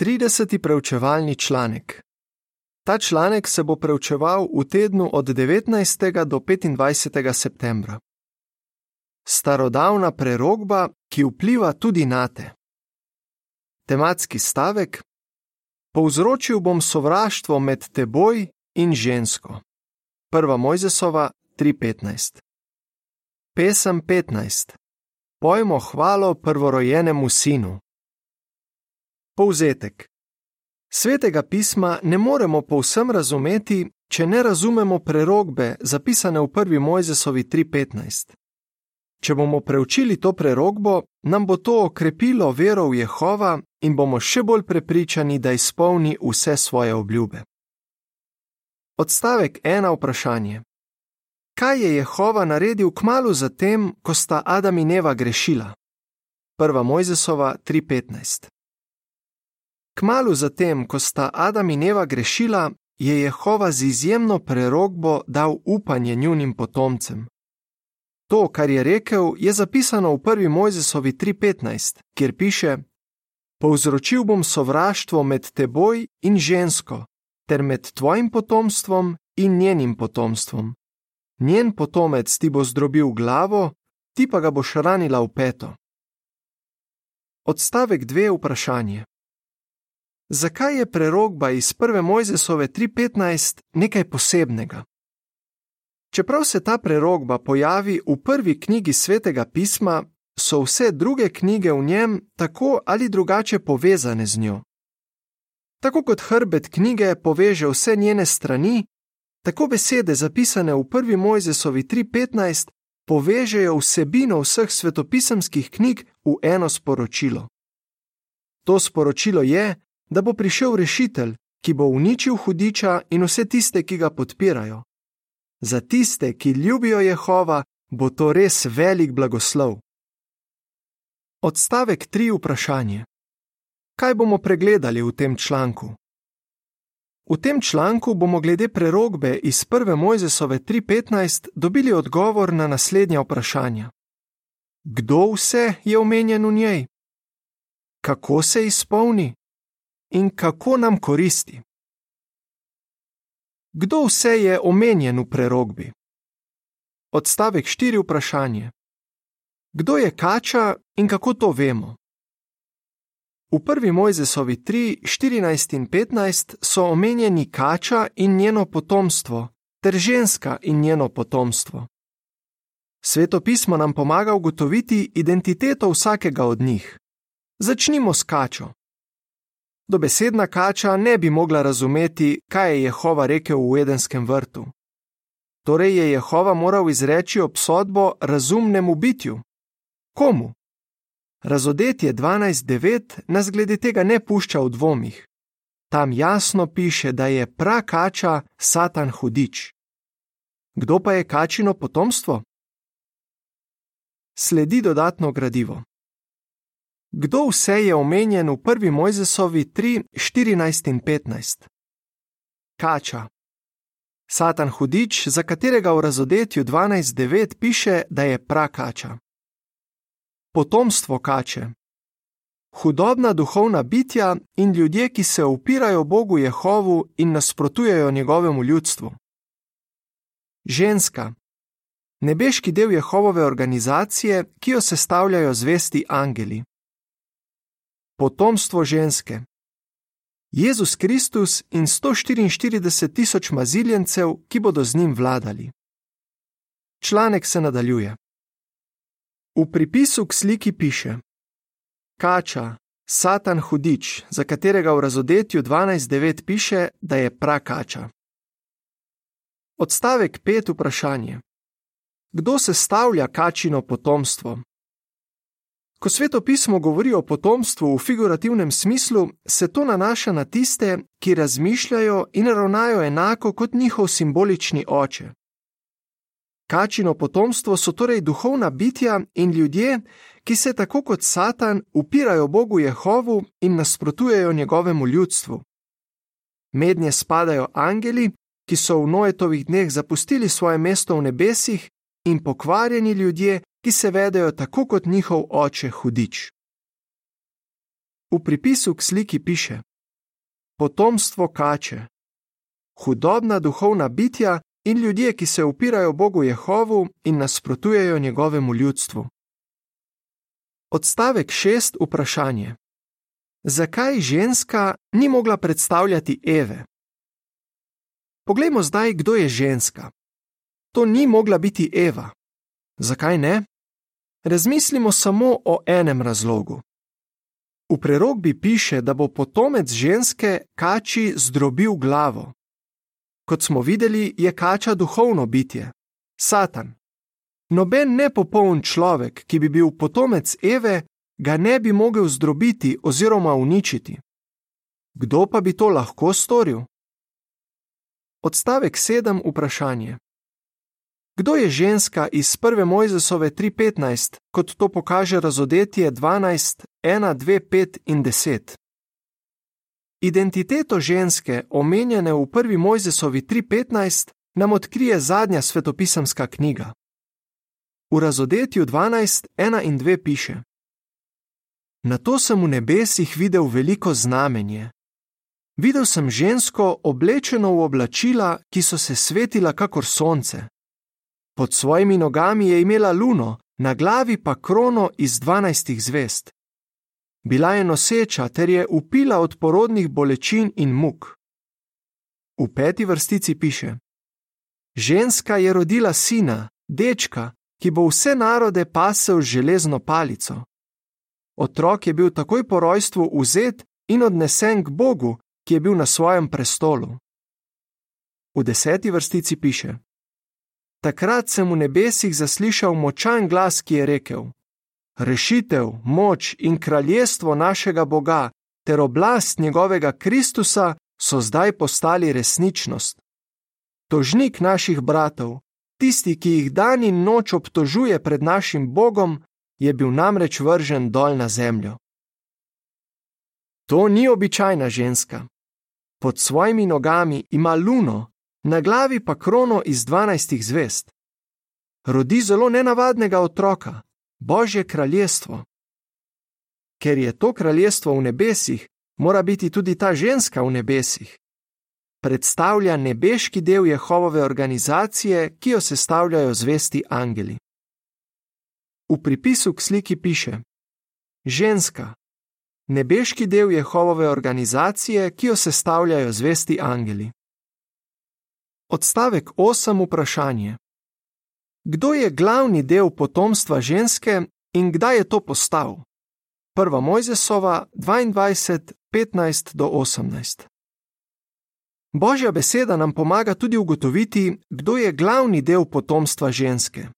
30. preučevalni članek. Ta članek se bo preučeval v tednu od 19. do 25. septembra. Starodavna prerogba, ki vpliva tudi na te. Tematski stavek: Povzročil bom sovraštvo med teboj in žensko. 1. Mojzesova 3:15. Pesem 15. Pojmo hvalo prvorojenemu sinu. Povzetek. Svetega pisma ne moremo povsem razumeti, če ne razumemo prerogbe, zapisane v 1. Mojzesovi 3:15. Če bomo preučili to prerogbo, nam bo to okrepilo vero v Jehova in bomo še bolj prepričani, da izpolni vse svoje obljube. Odstavek 1. Vprašanje. Kaj je Jehova naredil kmalo zatem, ko sta Adam in Eva grešila? 1. Mojzesova 3:15. Kmalo zatem, ko sta Adam in Eva grešila, je Jehova z izjemno prerogbo dal upanje njunim potomcem. To, kar je rekel, je zapisano v 1. Mojzesovi 3:15, kjer piše: Povzročil bom sovraštvo med teboj in žensko, ter med tvojim potomstvom in njenim potomstvom. Njen potomec ti bo zdrobil glavo, ti pa ga boš ranila v peto. Odstavek 2. Vprašanje. Zakaj je prerogba iz 1. Mojzesove 3:15 nekaj posebnega? Čeprav se ta prerogba pojavi v prvi knjigi svetega pisma, so vse druge knjige v njem tako ali drugače povezane z njo. Tako kot hrbet knjige poveže vse njene strani, tako besede zapisane v 1. Mojzesovi 3:15 povežejo vsebino vseh svetopisemskih knjig v eno sporočilo. To sporočilo je, da bo prišel rešitelj, ki bo uničil hudiča in vse tiste, ki ga podpirajo. Za tiste, ki ljubijo Jehova, bo to res velik blagoslov. Odstavek 3. Vprašanje. Kaj bomo pregledali v tem članku? V tem članku bomo glede prerogbe iz 1. Mojzesove 3:15 dobili odgovor na naslednja vprašanja. Kdo vse je omenjen v njej? Kako se izpolni? In kako nam koristi? Kdo vse je omenjen v prerogbi? Odstavek 4. Vprašanje. Kdo je kača in kako to vemo? V prvi Mojzesovi 3, 14 in 15 so omenjeni kača in njeno potomstvo, ter ženska in njeno potomstvo. Sveto pismo nam pomaga ugotoviti identiteto vsakega od njih. Začnimo s kačo. Dobesedna kača ne bi mogla razumeti, kaj je Jehova rekel v Edenskem vrtu. Torej je Jehova moral izreči obsodbo razumnemu bitju. Komu? Razodetje 12.9 nas glede tega ne pušča v dvomih. Tam jasno piše, da je prakača Satan hudič. Kdo pa je kačino potomstvo? Sledi dodatno gradivo. Kdo vse je omenjen v 1. Mojzesovi 3, 14 in 15? Kača. Satan hudič, za katerega v razodetju 12.9 piše, da je prakača potomstvo kače. Hudobna duhovna bitja in ljudje, ki se upirajo Bogu Jehovu in nasprotujejo njegovemu ljudstvu. Ženska. Nebeški del Jehovove organizacije, ki jo sestavljajo zvesti angeli. Potomstvo ženske. Jezus Kristus in 144 tisoč maziljencev, ki bodo z njim vladali. Članek se nadaljuje. V pripisu k sliki piše: Kača, Satan hudič, za katerega v razodetju 12.9 piše, da je prakača. Odstavek 5. Vprašanje: Kdo sestavlja kačino potomstvo? Ko sveto pismo govori o potomstvu v figurativnem smislu, se to nanaša na tiste, ki razmišljajo in ravnajo enako kot njihov simbolični oče. Kačino potomstvo so torej duhovna bitja in ljudje, ki se tako kot Satan upirajo Bogu Jehovu in nasprotujejo njegovemu ljudstvu. Mednje spadajo angeli, ki so v Noetovih dneh zapustili svoje mesto v nebesih, in pokvarjeni ljudje, ki se vedejo tako kot njihov oče hudič. V pripisu k sliki piše: potomstvo kače, hudobna duhovna bitja in ljudje, ki se upirajo Bogu Jehovu in nasprotujejo njegovemu ljudstvu. Odstavek 6. Vprašanje: Zakaj ženska ni mogla predstavljati Eve? Poglejmo zdaj, kdo je ženska. To ni mogla biti Eva. Zakaj ne? Razmislimo samo o enem razlogu. V prerogbi piše, da bo potomec ženske kači zdrobil glavo. Kot smo videli, je kača duhovno bitje, Satan. Noben nepopoln človek, ki bi bil potomec Eve, ga ne bi mogel zdrobiti oziroma uničiti. Kdo pa bi to lahko storil? Odstavek 7. Vprašanje. Kdo je ženska iz 1. Mojzesove 3:15, kot to pokaže razodetje 12, 1, 2, 5 in 10? Identiteto ženske, omenjene v 1. Mojzesovi 3:15, nam odkrije zadnja svetopisemska knjiga. V razodetju 12, 1 in 2 piše: Na to sem v nebesih videl veliko znamenje. Videl sem žensko oblečeno v oblačila, ki so se svetila kakor sonce. Pod svojimi nogami je imela luno, na glavi pa krono iz dvanajstih zvest. Bila je noseča ter je upila od porodnih bolečin in muk. V peti vrstici piše: Ženska je rodila sina, dečka, ki bo vse narode pasel z železno palico. Otrok je bil takoj po rojstvu vzet in odnesen k Bogu, ki je bil na svojem prestolu. V deseti vrstici piše: Takrat sem v nebesih zaslišal močan glas, ki je rekel: Rešitev, moč in kraljestvo našega Boga ter oblast njegovega Kristusa so zdaj postali resničnost. Tožnik naših bratov, tisti, ki jih dan in noč obtožuje pred našim Bogom, je bil namreč vržen dol na zemljo. To ni običajna ženska. Pod svojimi nogami ima luno, na glavi pa krono iz dvanajstih zvest. Rodi zelo nenavadnega otroka, Božje kraljestvo. Ker je to kraljestvo v nebesih, mora biti tudi ta ženska v nebesih. Predstavlja nebeški del Jehovove organizacije, ki jo sestavljajo zvesti angeli. V pripisu k sliki piše: Ženska, nebeški del Jehovove organizacije, ki jo sestavljajo zvesti angeli. Odstavek 8. Vprašanje: Kdo je glavni del potomstva ženske in kdaj je to postal? 1. Mojzesova 22, 15 do 18. Božja beseda nam pomaga tudi ugotoviti, kdo je glavni del potomstva ženske.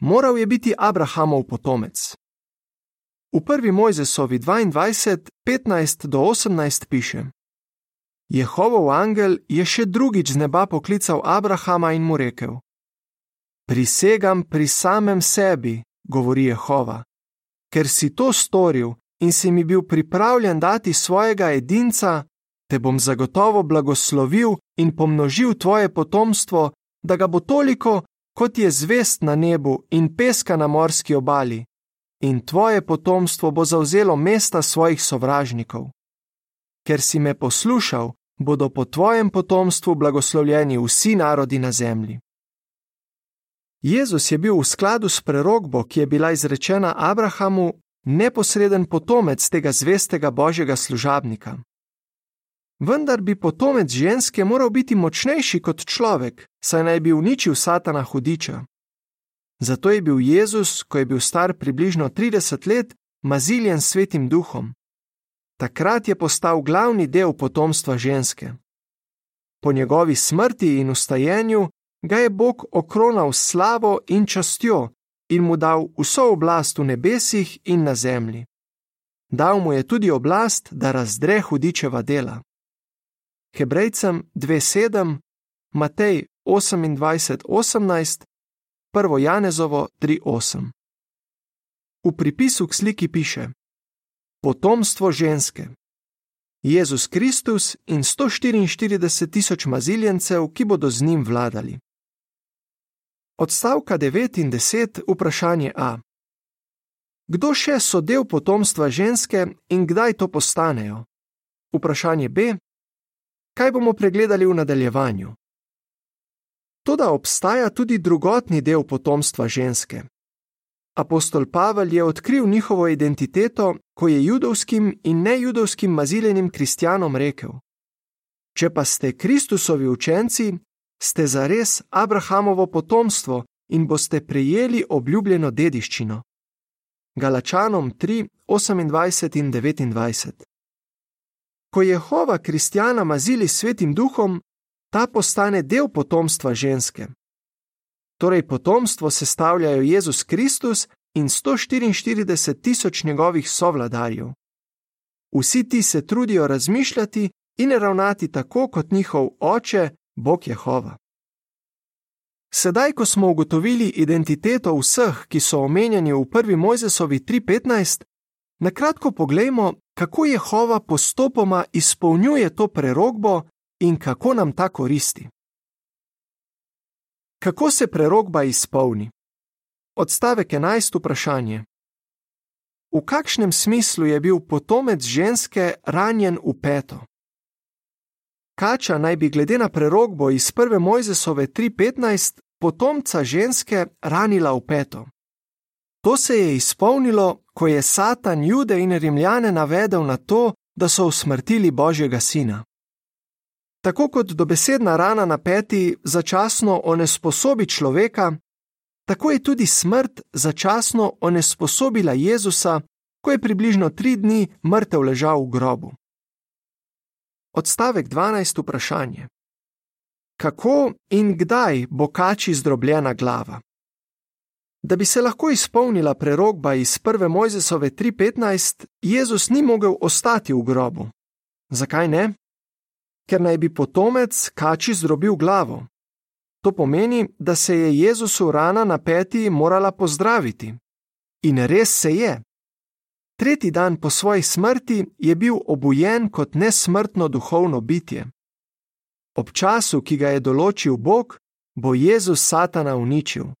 Moral je biti Abrahamov potomec. V 1. Mojzesovi 22, 15 do 18 piše: Jehovov angel je še drugič z neba poklical Abrahama in mu rekel: Prisegam pri samem sebi, govori Jehova, ker si to storil in si mi bil pripravljen dati svojega edinca, te bom zagotovo blagoslovil in pomnožil tvoje potomstvo, da ga bo toliko, kot je zvest na nebu in peska na morski obali, in tvoje potomstvo bo zauzelo mesta svojih sovražnikov ker si me poslušal, bodo po tvojem potomstvu blagoslovljeni vsi narodi na zemlji. Jezus je bil v skladu s prerogbo, ki je bila izrečena Abrahamu, neposreden potomec tega zvestega božjega služabnika. Vendar bi potomec ženske moral biti močnejši kot človek, saj naj bi uničil satana hudiča. Zato je bil Jezus, ko je bil star približno 30 let, maziljen svetim duhom takrat je postal glavni del potomstva ženske. Po njegovi smrti in ustajenju ga je Bog okronal slavo in častjo in mu dal vso oblast v nebesih in na zemlji. Dal mu je tudi oblast, da razdre hudičeva dela. Hebrejcem 2:7, Matej 28:18, 1. Janezovo 3:8. V pripisu k sliki piše: potomstvo ženske. Jezus Kristus in 144 tisoč maziljencev, ki bodo z njim vladali. Odstavka 9 in 10, vprašanje A. Kdo še so del potomstva ženske in kdaj to postanejo? Vprašanje B. kaj bomo pregledali v nadaljevanju. Toda obstaja tudi drugotni del potomstva ženske. Apostol Pavel je odkril njihovo identiteto, ko je judovskim in nejudovskim maziljenim kristjanom rekel: Če pa ste Kristusovi učenci, ste zares Abrahamovo potomstvo in boste prejeli obljubljeno dediščino. Galačanom 3, 28 in 29. Ko Jehova kristjana mazili svetim duhom, ta postane del potomstva ženske. Torej, potomstvo sestavljajo Jezus Kristus in 144 tisoč njegovih sovladarjev. Vsi ti se trudijo razmišljati in ravnati tako kot njihov oče, Bog Jehova. Sedaj, ko smo ugotovili identiteto vseh, ki so omenjeni v 1. Mojzesovi 3:15, na kratko poglejmo, kako Jehova postopoma izpolnjuje to prerogbo in kako nam ta koristi. Kako se prerogba izpolni? Odstavek 11. vprašanje. V kakšnem smislu je bil potomec ženske ranjen v peto? Kača naj bi glede na prerogbo iz 1. Mojzesove 3:15 potomca ženske ranila v peto. To se je izpolnilo, ko je Satan jude in rimljane navedel na to, da so usmrtili Božjega sina. Tako kot dobesedna rana na peti začasno onesposobi človeka, tako je tudi smrt začasno onesposobila Jezusa, ko je približno tri dni mrtev ležal v grobu. Odstavek 12. vprašanje: Kako in kdaj bo kači zdrobljena glava? Da bi se lahko izpolnila prerogba iz 1. Mojzesove 3:15, Jezus ni mogel ostati v grobu. Zakaj ne? Ker naj bi potomec kači zdrobil glavo. To pomeni, da se je Jezusu rana na peti morala pozdraviti. In res se je. Tretji dan po svoji smrti je bil obujen kot nesmrtno duhovno bitje. Ob času, ki ga je določil Bog, bo Jezus Satana uničil.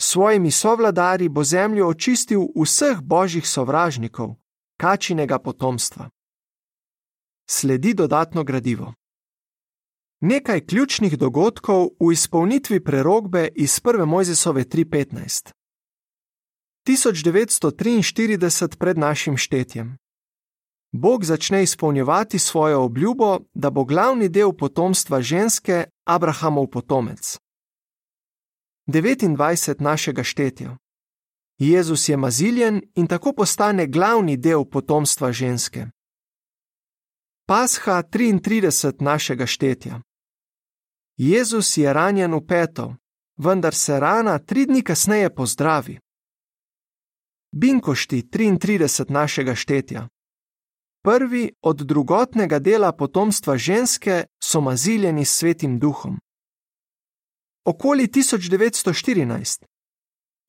S svojimi sovladari bo zemljo očistil vseh božjih sovražnikov, kačinega potomstva. Sledi dodatno gradivo. Nekaj ključnih dogodkov v izpolnitvi prerogbe iz 1. Mojzesove 3:15. 1943 pred našim štetjem. Bog začne izpolnjevati svojo obljubo, da bo glavni del potomstva ženske Abrahamov potomec. 29 našega štetja. Jezus je maziljen in tako postane glavni del potomstva ženske. Pasha 33 našega štetja. Jezus je ranjen v peto, vendar se rana tri dni kasneje pozdravi. Binkošti 33 našega štetja. Prvi od drugotnega dela potomstva ženske so maziljeni s svetim duhom. Okoli 1914.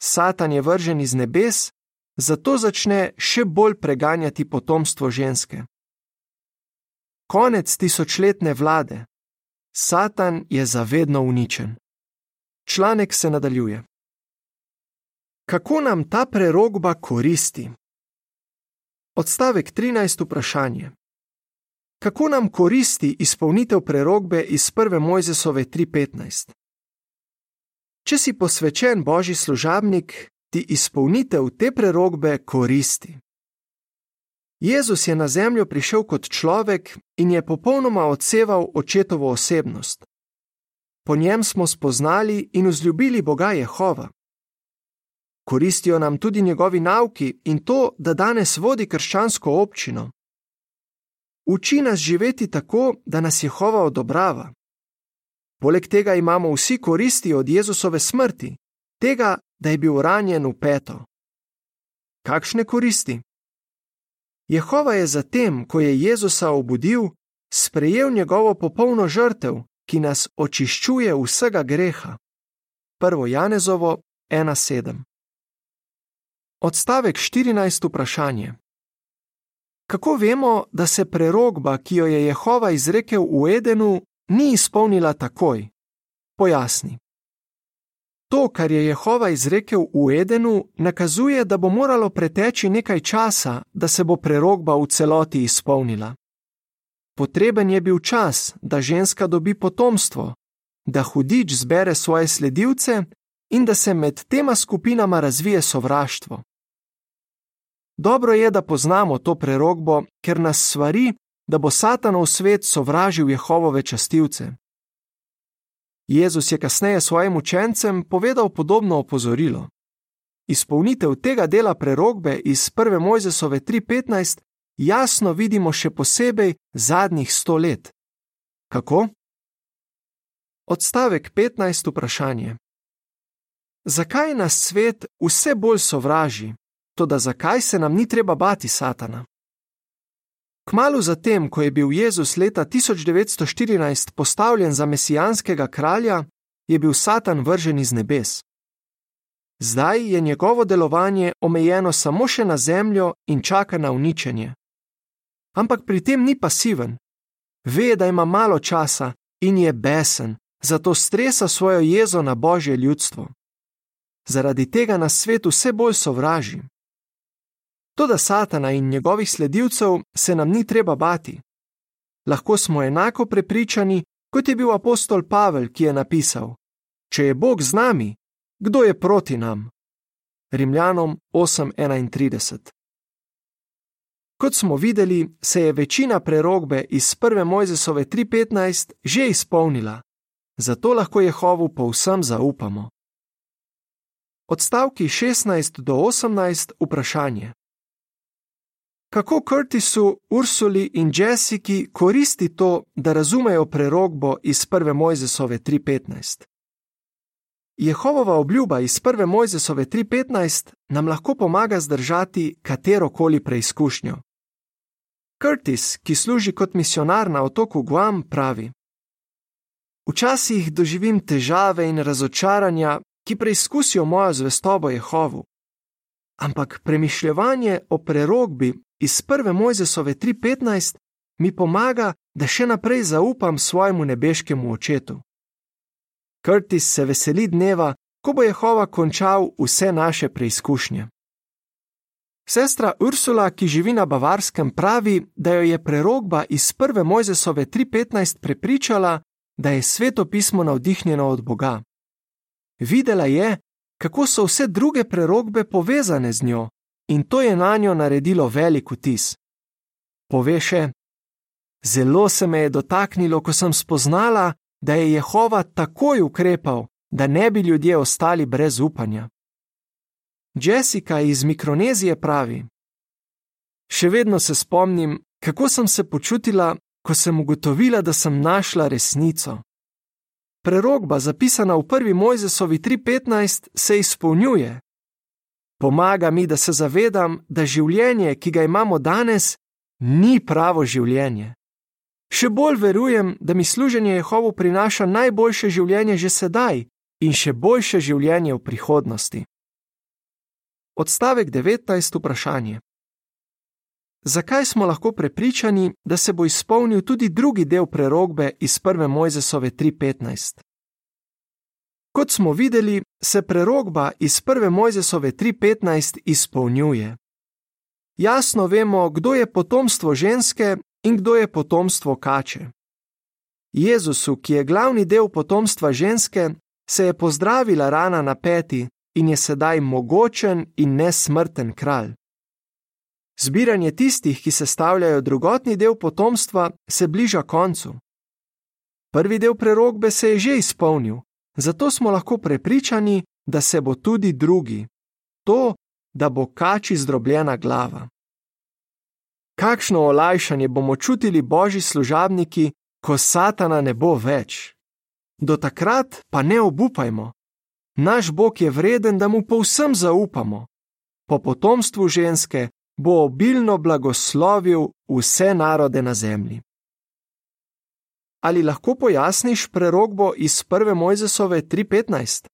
Satan je vržen iz nebes, zato začne še bolj preganjati potomstvo ženske. Konec tisočletne vlade. Satan je zavedno uničen. Članek se nadaljuje. Kako nam ta prerogba koristi? Odstavek 13. vprašanje. Kako nam koristi izpolnitev prerogbe iz 1. Mojzesove 3:15? Če si posvečen božji služabnik, ti izpolnitev te prerogbe koristi. Jezus je na zemljo prišel kot človek in je popolnoma odseval očetovo osebnost. Po njem smo spoznali in vzljubili Boga Jehova. Koristijo nam tudi njegovi nauki in to, da danes vodi krščansko občino. Uči nas živeti tako, da nas Jehova odobrava. Poleg tega imamo vsi koristi od Jezusove smrti, tega, da je bil ranjen v peto. Kakšne koristi? Jehova je zatem, ko je Jezusa obudil, sprejel njegovo popolno žrtev, ki nas očiščuje vsega greha. 1. Janezovo 1:7 Odstavek 14. vprašanje. Kako vemo, da se prerogba, ki jo je Jehova izrekel v Edenu, ni izpolnila takoj? Pojasni. To, kar je Jehova izrekel v Edenu, nakazuje, da bo moralo preteči nekaj časa, da se bo prerogba v celoti izpolnila. potreben je bil čas, da ženska dobi potomstvo, da hudič zbere svoje sledilce in da se med tema skupinama razvije sovraštvo. Dobro je, da poznamo to prerogbo, ker nas svari, da bo Satanov svet sovražil Jehovove častilce. Jezus je kasneje svojim učencem povedal podobno opozorilo. Izpolnitev tega dela prerogbe iz 1. Mojzesove 3:15 jasno vidimo še posebej zadnjih sto let. Kako? Odstavek 15. vprašanje. Zakaj nas svet vse bolj sovraži, tudi zakaj se nam ni treba bati Satana? Kmalu zatem, ko je bil Jezus leta 1914 postavljen za mesijanskega kralja, je bil Satan vržen iz nebes. Zdaj je njegovo delovanje omejeno samo še na zemljo in čaka na uničenje. Ampak pri tem ni pasiven. Ve, da ima malo časa in je besen, zato stresa svojo jezo na božje ljudstvo. Zaradi tega nas svet vse bolj sovraži. Toda Satana in njegovih sledilcev se nam ni treba bati. Lahko smo enako prepričani, kot je bil apostol Pavel, ki je napisal: Če je Bog z nami, kdo je proti nam? Rimljanom 8:31. Kot smo videli, se je večina prerogbe iz 1. Mojzesove 3:15 že izpolnila, zato lahko Jehovu povsem zaupamo. Odstavki 16 do 18 vprašanje. Kako Curtisu, Ursuli in Jessiki koristi to, da razumejo prerogbo iz 1. Mojzesove 3:15? Jehovova obljuba iz 1. Mojzesove 3:15 nam lahko pomaga zdržati katero koli preizkušnjo. Curtis, ki služi kot misionar na otoku Guam, pravi: Včasih doživim težave in razočaranja, ki preizkusijo mojo zvestobo Jehovu. Ampak premišljevanje o prerogbi iz 1. Mojzesove 3:15 mi pomaga, da še naprej zaupam svojemu nebeškemu očetu. Curtis se veseli dneva, ko bo Jehova končal vse naše preizkušnje. Sestra Ursula, ki živi na Bavarskem, pravi, da jo je prerogba iz 1. Mojzesove 3:15 prepričala, da je sveto pismo navdihnjeno od Boga. Videla je, kako so vse druge prerogbe povezane z njo, in to je na njo naredilo velik vtis. Pove še: Zelo se me je dotaknilo, ko sem spoznala, da je Jehova takoj ukrepal, da ne bi ljudje ostali brez upanja. Jessica iz Mikronezije pravi: Še vedno se spomnim, kako sem se počutila, ko sem ugotovila, da sem našla resnico. Prerogba, zapisana v prvi Mojzesovi 3:15, se izpolnjuje. Pomaga mi, da se zavedam, da življenje, ki ga imamo danes, ni pravo življenje. Še bolj verujem, da mi služenje Jehovu prinaša najboljše življenje že sedaj in še boljše življenje v prihodnosti. Odstavek 19. vprašanje. Zakaj smo lahko prepričani, da se bo izpolnil tudi drugi del prerogbe iz 1. Mojzesove 3:15? Kot smo videli, se prerogba iz 1. Mojzesove 3:15 izpolnjuje. Jasno vemo, kdo je potomstvo ženske in kdo je potomstvo kače. Jezusu, ki je glavni del potomstva ženske, se je pozdravila rana na peti in je sedaj mogočen in nesmrten kralj. Zbiranje tistih, ki sestavljajo drugotni del potomstva, se bliža koncu. Prvi del prerogbe se je že izpolnil, zato smo lahko prepričani, da se bo tudi drugi, to, da bo kači zdrobljena glava. Kakšno olajšanje bomo čutili božji služabniki, ko satana ne bo več. Do takrat pa ne obupajmo. Naš Bog je vreden, da mu povsem zaupamo. Po potomstvu ženske bo obilno blagoslovil vse narode na zemlji. Ali lahko pojasniš prerogbo iz 1. Mojzesove 3:15?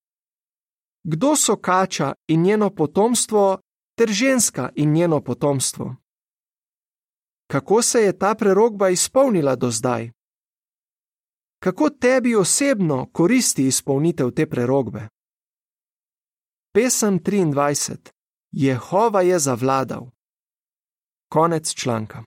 Kdo so kača in njeno potomstvo, ter ženska in njeno potomstvo? Kako se je ta prerogba izpolnila do zdaj? Kako tebi osebno koristi izpolnitev te prerogbe? Pesem 23. Jehova je zavladal. Konec članka.